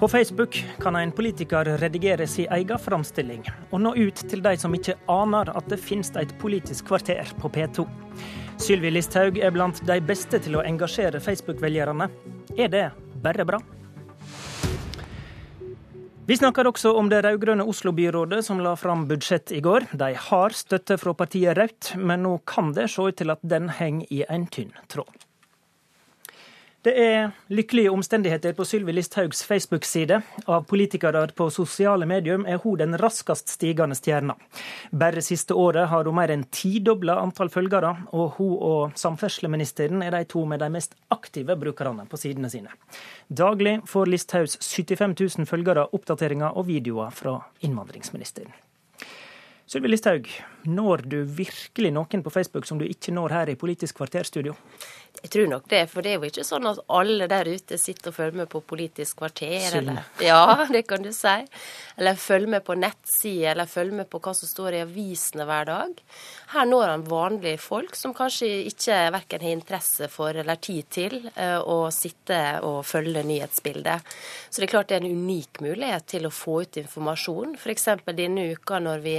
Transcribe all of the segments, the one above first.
På Facebook kan en politiker redigere sin egen framstilling, og nå ut til de som ikke aner at det finnes et politisk kvarter på P2. Sylvi Listhaug er blant de beste til å engasjere Facebook-velgerne. Er det bare bra? Vi snakker også om det rød-grønne Oslo-byrådet som la fram budsjett i går. De har støtte fra partiet Rødt, men nå kan det se ut til at den henger i en tynn tråd. Det er lykkelige omstendigheter på Sylvi Listhaugs Facebook-side. Av politikere på sosiale medier er hun den raskest stigende stjerna. Bare siste året har hun mer enn tidobla antall følgere, og hun og samferdselsministeren er de to med de mest aktive brukerne på sidene sine. Daglig får Listhaugs 75 000 følgere oppdateringer og videoer fra innvandringsministeren. Sylvi Listhaug, når du virkelig noen på Facebook som du ikke når her i Politisk kvarterstudio? Jeg tror nok det, for det er jo ikke sånn at alle der ute sitter og følger med på Politisk kvarter. Eller, ja, det kan du si. Eller følger med på nettsider, eller følger med på hva som står i avisene hver dag. Her når han vanlige folk som kanskje ikke verken har interesse for eller tid til eh, å sitte og følge nyhetsbildet. Så det er klart det er en unik mulighet til å få ut informasjon. F.eks. denne uka når vi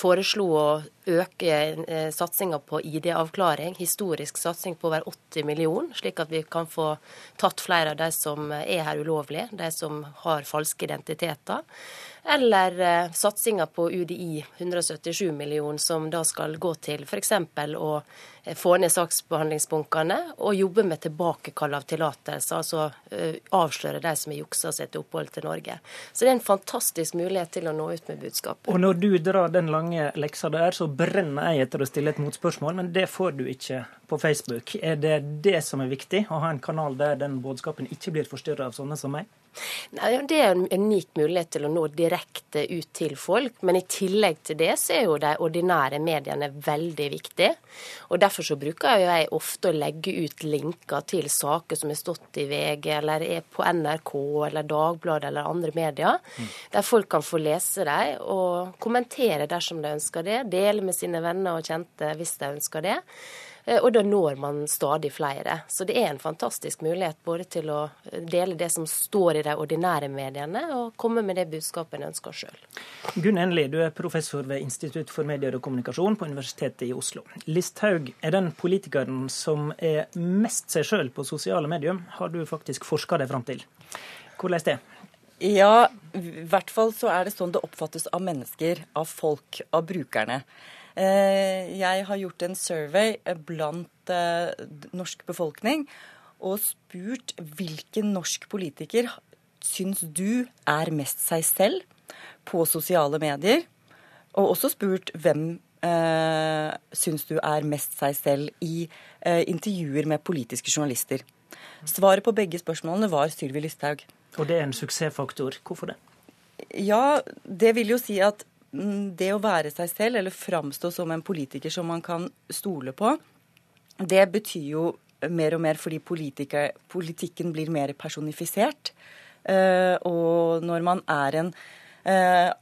foreslo å øke eh, satsinga på ID-avklaring, historisk satsing på over 80 millioner, slik at vi kan få tatt flere av de som er her ulovlig, de som har falske identiteter. Eller eh, satsinga på UDI, 177 millioner, som da skal gå til f.eks. å eh, få ned saksbehandlingsbunkene og jobbe med tilbakekall av tillatelser, altså avsløre de som har juksa seg til opphold til Norge. Så det er en fantastisk mulighet til å nå ut med budskapet. Og når du drar den lange leksa er, så brenner jeg etter å stille et motspørsmål, men det får du ikke på Facebook. Er det det som er viktig, å ha en kanal der den budskapen ikke blir forstyrra av sånne som meg? Det er en unik mulighet til å nå direkte ut til folk. Men i tillegg til det så er jo de ordinære mediene veldig viktige. Og Derfor så bruker jeg ofte å legge ut linker til saker som har stått i VG, eller er på NRK eller Dagbladet eller andre medier, mm. der folk kan få lese dem og kommentere dersom de ønsker det. Dele med sine venner og kjente hvis de ønsker det. Eh, og da når man stadig flere. Så det er en fantastisk mulighet både til å dele det som står i de ordinære mediene, og komme med det budskapet en ønsker sjøl. Gunn Enli, du er professor ved Institutt for medier og kommunikasjon på Universitetet i Oslo. Listhaug er den politikeren som er mest seg sjøl på sosiale medier, har du faktisk forska deg fram til. Hvordan er det? Ja, i hvert fall så er det sånn det oppfattes av mennesker, av folk, av brukerne. Eh, jeg har gjort en survey blant eh, norsk befolkning og spurt hvilken norsk politiker syns du er mest seg selv på sosiale medier. Og også spurt hvem eh, syns du er mest seg selv i eh, intervjuer med politiske journalister. Svaret på begge spørsmålene var Sylvi Listhaug. Og det er en suksessfaktor. Hvorfor det? Ja, det vil jo si at det å være seg selv, eller framstå som en politiker som man kan stole på, det betyr jo mer og mer fordi politikken blir mer personifisert. Eh, og når man er en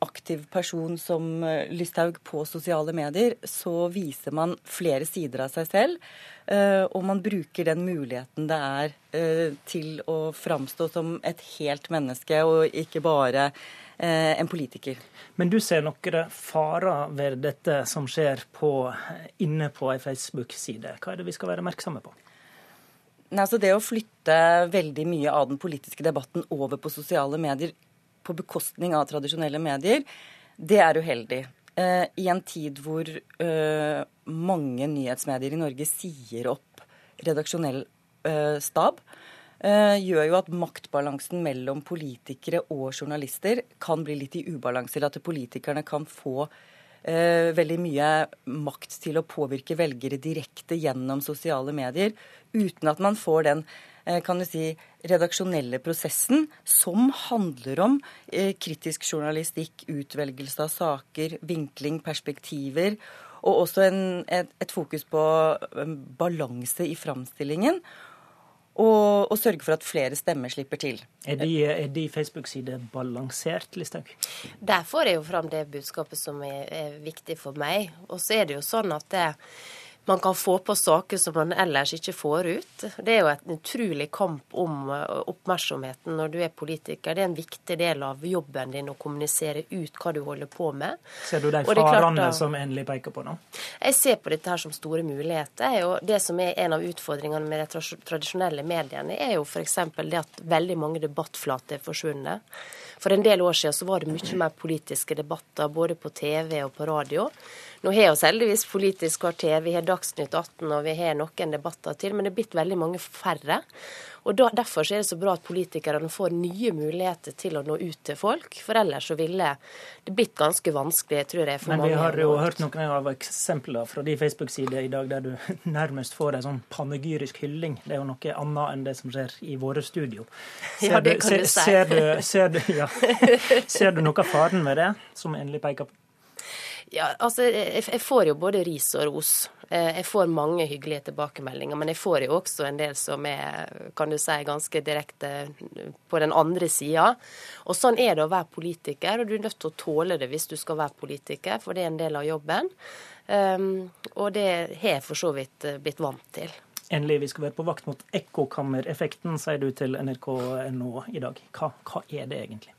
aktiv person som eh, Lysthaug på sosiale medier, så viser man flere sider av seg selv. Og man bruker den muligheten det er til å framstå som et helt menneske, og ikke bare Eh, en politiker. Men du ser noen farer ved dette som skjer på, inne på ei Facebook-side. Hva er det vi skal være oppmerksomme på? Nei, altså det å flytte veldig mye av den politiske debatten over på sosiale medier på bekostning av tradisjonelle medier, det er uheldig. Eh, I en tid hvor eh, mange nyhetsmedier i Norge sier opp redaksjonell stab, Eh, gjør jo at maktbalansen mellom politikere og journalister kan bli litt i ubalanse. At politikerne kan få veldig mye makt til å påvirke velgere direkte gjennom sosiale medier, uten at man får den kan du si, redaksjonelle prosessen som handler om eh, kritisk journalistikk, utvelgelse av saker, vinkling, perspektiver. Og også en, et, et fokus på balanse i framstillingen og, og, sørge for at flere stemmer slipper til. Er de, er de Facebook-sider balansert, Listhaug? Der får jeg jo fram det budskapet som er, er viktig for meg. Og så er det jo sånn at det, man kan få på saker som man ellers ikke får ut. Det er jo et utrolig kamp om eh, oppmerksomheten når du er politiker. Det er en viktig del av jobben din å kommunisere ut hva du holder på med. Ser du de farene som endelig peker på nå? Jeg ser på dette her som store muligheter. og Det som er en av utfordringene med de tradisjonelle mediene, er jo f.eks. det at veldig mange debattflater er forsvunnet. For en del år siden så var det mye mer politiske debatter både på TV og på radio. Nå har vi heldigvis Politisk kvarter, vi har Dagsnytt 18 og vi har noen debatter til, men det er blitt veldig mange færre. Og da, Derfor er det så bra at politikerne får nye muligheter til å nå ut til folk. For ellers så ville det blitt ganske vanskelig, tror jeg. for Men mange. Men vi har jo hørt noen av eksempler fra de Facebook-sider i dag der du nærmest får en sånn panegyrisk hylling. Det er jo noe annet enn det som skjer i våre studio. Ser ja, det kan du, du si. Ser du, ser, du, ja. ser du noe av faren med det, som endelig peker på? Ja, altså, jeg, får jo både ris og ros. Eh, jeg får mange hyggelige tilbakemeldinger, men jeg får jo også en del som er kan du si, ganske direkte på den andre sida. Og sånn er det å være politiker, og du er nødt til å tåle det hvis du skal være politiker, for det er en del av jobben. Um, og det har jeg for så vidt eh, blitt vant til. Endelig, vi skal være på vakt mot ekkokammereffekten, sier du til nrk.no i dag. Hva, hva er det egentlig?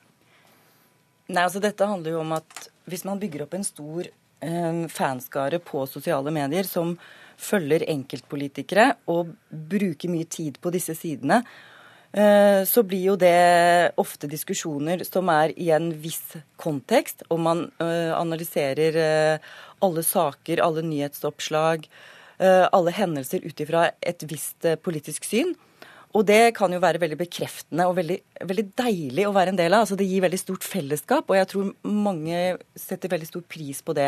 Nei, altså Dette handler jo om at hvis man bygger opp en stor eh, fanskare på sosiale medier som følger enkeltpolitikere og bruker mye tid på disse sidene, eh, så blir jo det ofte diskusjoner som er i en viss kontekst, og man eh, analyserer eh, alle saker, alle nyhetsoppslag, eh, alle hendelser ut ifra et visst eh, politisk syn. Og det kan jo være veldig bekreftende og veldig, veldig, deilig å være en del av. Altså Det gir veldig stort fellesskap, og jeg tror mange setter veldig stor pris på det.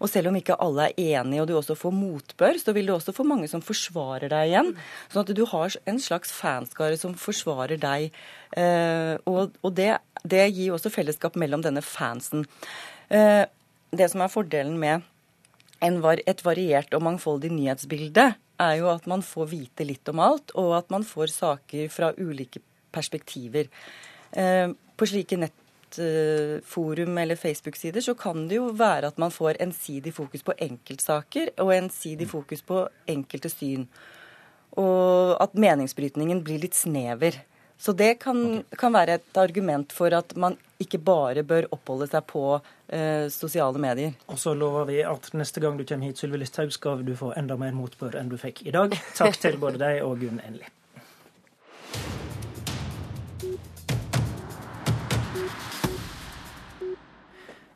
Og selv om ikke alle er enige og du også får motbør, så vil du også få mange som forsvarer deg igjen. Sånn at du har en slags fanskare som forsvarer deg. Eh, og, det, det, gir også fellesskap mellom denne fansen. Eh, det som er fordelen med et variert og mangfoldig nyhetsbilde, er jo at man får vite litt om alt, og at man får saker fra ulike perspektiver. Eh, på slike nettforum eller Facebook-sider så kan det jo være at man får ensidig fokus på enkeltsaker og ensidig fokus på enkelte syn. Og at meningsbrytningen blir litt snever. Så det kan, kan, være et argument for at man ikke bare bør oppholde seg på eh, sosiale medier. Og så lover vi at neste gang du kommer hit, Sylvi Listhaug, skal du få enda mer motbør enn du fikk i dag. Takk til både deg og Gunn Enli.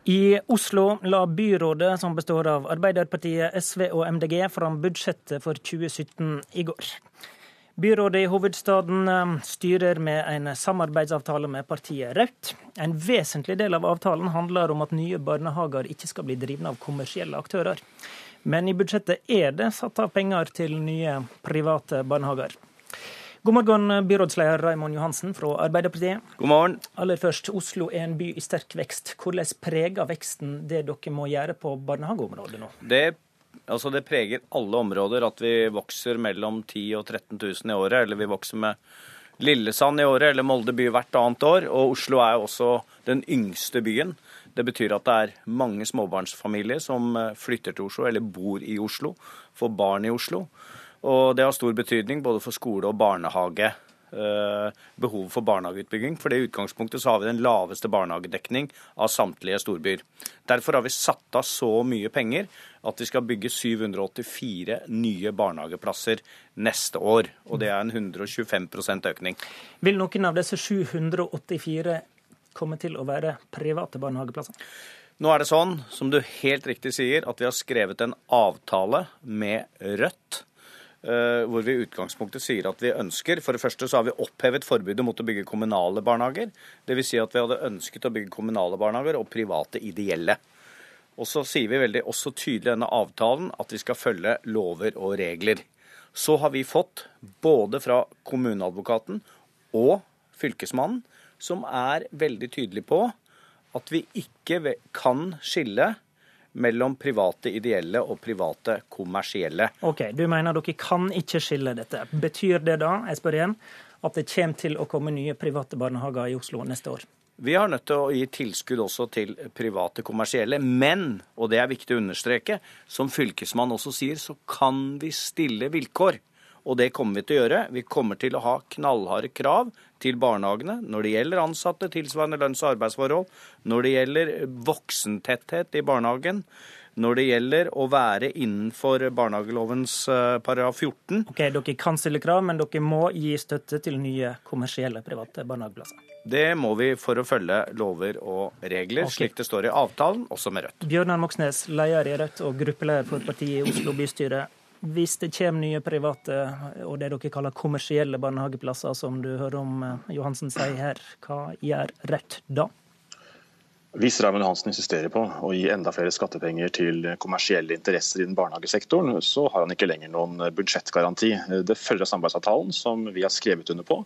I Oslo la byrådet, som består av Arbeiderpartiet, SV og MDG, fram budsjettet for 2017 i går. Byrådet i hovedstaden eh, styrer med en samarbeidsavtale med partiet Rødt. En vesentlig del av avtalen handler om at nye barnehager ikke skal bli drivne av kommersielle aktører. Men i budsjettet er det satt av penger til nye private barnehager. God morgen, byrådsleder Raimond Johansen fra Arbeiderpartiet. God morgen. Aller først, Oslo er en by i sterk vekst. Hvordan preger veksten det dere må gjøre på barnehageområdet nå? Det Altså Det preger alle områder at vi vokser mellom 10 og 13 000 i året. Eller vi vokser med Lillesand i året, eller Molde by hvert annet år. Og Oslo er jo også den yngste byen. Det betyr at det er mange småbarnsfamilier som eh, flytter til Oslo, eller bor i Oslo, får barn i Oslo. Og det har stor betydning både for skole og barnehage Eh, behov for barnehageutbygging. For det utgangspunktet så har vi den laveste barnehagedekning av samtlige storbyer. Derfor har vi satt av så mye penger at vi skal bygge 784 nye barnehageplasser neste år. Og det er en 125% økning. Vil noen av disse 784 komme til å være private barnehageplasser? Nå er det sånn, som du helt riktig sier, at vi har skrevet en avtale med Rødt hvor vi i utgangspunktet sier at vi ønsker For det første så har vi opphevet forbudet mot å bygge kommunale barnehager. Dvs. Si at vi hadde ønsket å bygge kommunale barnehager og private ideelle. Og så sier vi veldig også tydelig i denne avtalen at vi skal følge lover og regler. Så har vi fått både fra kommuneadvokaten og fylkesmannen, som er veldig tydelig på at vi ikke kan skille mellom private ideelle og private kommersielle. Ok, Du mener dere kan ikke skille dette. Betyr det da, jeg spør igjen, at det kommer til å komme nye private barnehager i Oslo neste år? Vi har nødt til å gi tilskudd også til private kommersielle. Men, og det er viktig å understreke, som fylkesmann også sier, så kan vi stille vilkår. Og det kommer vi til å gjøre. Vi kommer til å ha knallharde krav til barnehagene når det gjelder ansatte, tilsvarende lønns- og arbeidsforhold, når det gjelder voksentetthet i barnehagen, når det gjelder å være innenfor barnehagelovens eh, paragraf 14. Ok, Dere kan stille krav, men dere må gi støtte til nye kommersielle private barnehageplasser. Det må vi for å følge lover og regler, okay. slik det står i avtalen, også med Rødt. Bjørnar Moxnes, leder i Rødt og gruppeleder for partiet i Oslo bystyre. Hvis det kommer nye private og det dere kaller kommersielle barnehageplasser, som du hører om eh, Johansen sier her, hva gjør Rødt da? Hvis Raymond Hansen insisterer på å gi enda flere skattepenger til kommersielle interesser i den barnehagesektoren, så har han ikke lenger noen budsjettgaranti. Det følger av samarbeidsavtalen som vi har skrevet under på.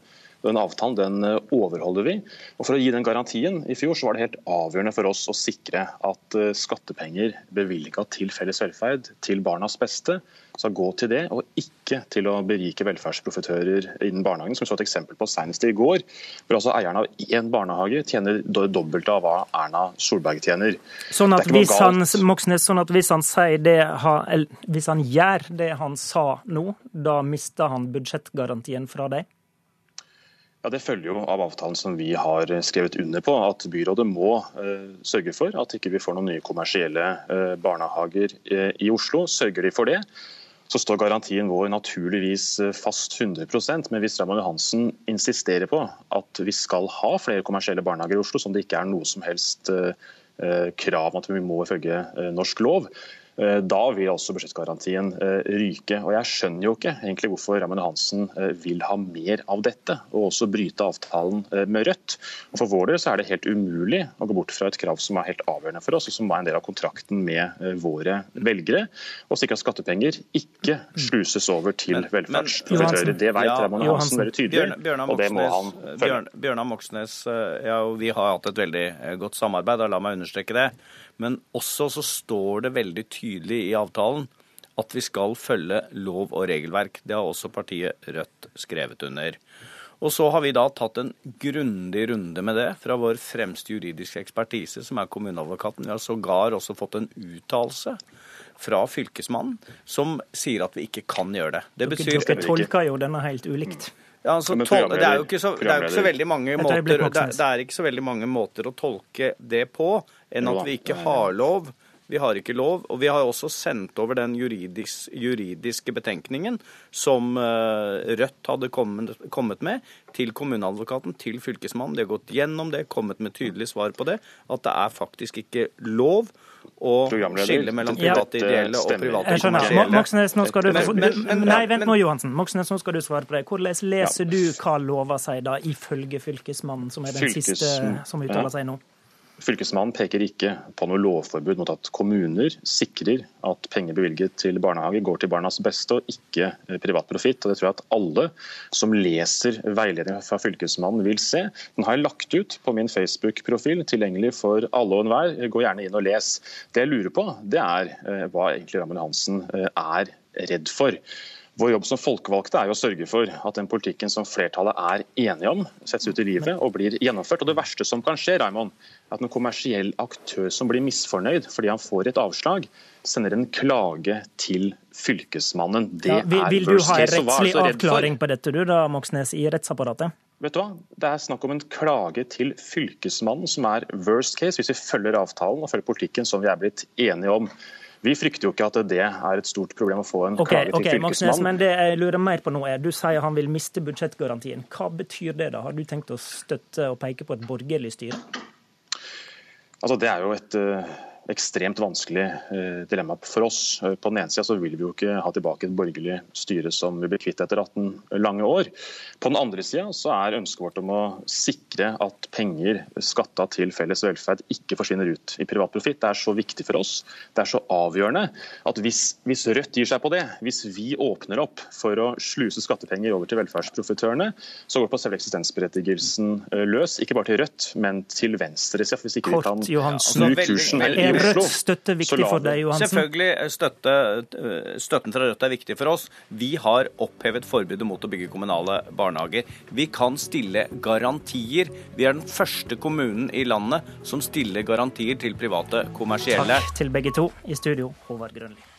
Den avtalen den overholder vi. Og For å gi den garantien i fjor så var det helt avgjørende for oss å sikre at eh, skattepenger bevilga til felles velferd, til barnas beste, skal gå til det, og ikke til å berike velferdsprofitører innen barnehagen, som vi så et eksempel på senest i går. Hvor altså eierne av én barnehage tjener det dobbelte av hva Erna Solberg tjener. Sånn at, hvis han. Moxnes, sånn at hvis han sier det hvis han gjør det han sa nå, da mister han budsjettgarantien fra deg? Ja, Det følger jo av avtalen som vi har skrevet under på, at byrådet må uh, sørge for at ikke vi får noen nye kommersielle uh, barnehager uh, i Oslo. Sørger de for det, så står garantien vår naturligvis fast 100% Men hvis Raymond Johansen insisterer på at vi skal ha flere kommersielle barnehager i Oslo, som det ikke er noe som helst krav at vi må ifølge norsk lov, da vil også budsjettgarantien eh, ryke. Og Jeg skjønner jo ikke egentlig hvorfor Raymond Hansen eh, vil ha mer av dette, og også bryte avtalen eh, med Rødt. Og For vår del så er det helt umulig å gå bort fra et krav som er helt avgjørende for oss, og som var en del av kontrakten med eh, våre velgere, og sikre at skattepenger ikke sluses over til velferdsprofitører. Det vet Ja, Raymond Johansen. Hansen veldig tydelig, Bjørn- Bjørnar og det må han følge. Bjørnar Moxnes eh, ja, vi har hatt et veldig eh, godt samarbeid, og la meg understreke det. Men også så står det veldig tydelig i avtalen at vi skal følge lov og regelverk. Det har også partiet Rødt skrevet under. Og så har vi da tatt en grundig runde med det fra vår fremste juridiske ekspertise, som er kommuneadvokaten. Vi har sågar også fått en uttalelse fra fylkesmannen som sier at vi ikke kan gjøre det. Det Dere, betyr dere tolker jo denne helt ulikt. ja, altså, tol det, er jo ikke så, det er jo ikke så veldig mange måter er- det er ikke så veldig mange måter å tolke det på enn at vi ikke har lov. Vi har ikke lov, og vi har også sendt over den juridis, juridiske betenkningen som eh, Rødt hadde kommet, kommet med, til kommuneadvokaten, til fylkesmannen. De har gått gjennom det, kommet med tydelig svar på det, at det er faktisk ikke lov å skille mellom private ideelle og private. Kommersielle. Moxnes, nå skal du Men- men- men- Nei, vent nå, Johansen. Moxnes, nå skal du svare på det. Hvordan leser du hva lova sier da, ifølge Fylkesmannen, som er den Fylkes- siste som uttaler seg nå? Fylkesmannen peker ikke på noe lovforbud mot at kommuner sikrer at penger bevilget til barnehage går til barnas beste og ikke eh, privat profitt. Det tror jeg at alle som leser veiledningen fra Fylkesmannen vil se. Den har jeg lagt ut på min Facebook-profil, tilgjengelig for alle og enhver. Gå gjerne inn og les. Det jeg lurer på, det er eh, hva egentlig Raymond Hansen eh, er redd for. Vår jobb som folkevalgte er jo å sørge for at den politikken som flertallet er enige om, settes ut i livet og blir gjennomført. Og Det verste som kan skje, Raimond, er at en kommersiell aktør som blir misfornøyd fordi han får et avslag, sender en klage til Fylkesmannen. Det Ja, vil, er vil du worst case. Vil er du ha en rettslig avklaring på dette, du da, Moxnes, i rettsapparatet? Vet du hva? Det er snakk om en klage til Fylkesmannen, som er worst case, hvis vi følger avtalen og følger politikken som vi er blitt enige om. Vi frykter jo ikke at det er et stort problem å få en okay, klage til okay, Fylkesmannen. men det jeg lurer mer på nå er, Du sier han vil miste budsjettgarantien. Hva betyr det? da? Har du tenkt å støtte og peke på et borgerlig styre? Altså, det er jo et eh, ekstremt vanskelig eh, dilemma for oss. Eh, På den ene sida vil vi jo ikke ha tilbake et borgerlig styre som vi ble kvitt etter 18 lange år. På den andre sida er ønsket vårt om å sikre at penger skatta til felles velferd ikke forsvinner ut i privat profitt. Det er så viktig for oss, det er så avgjørende, at hvis, hvis Rødt gir seg på det, hvis vi åpner opp for å sluse skattepenger over til velferdsprofitørene, så går på selve eksistensberettigelsen eh, løs. Ikke bare til Rødt, men til venstresida. Hvis ikke Kort, vi kan Johansen. snu Altså, veldig- kursen veldig- Rødt støtte viktig for deg, Johansen? Selvfølgelig. Støtte, støtten fra Rødt er viktig for oss. Vi har opphevet forbudet mot å bygge kommunale barnehager. Vi kan stille garantier. Vi er den første kommunen i landet som stiller garantier til private kommersielle. Takk til begge to. I studio, Håvard Grønli.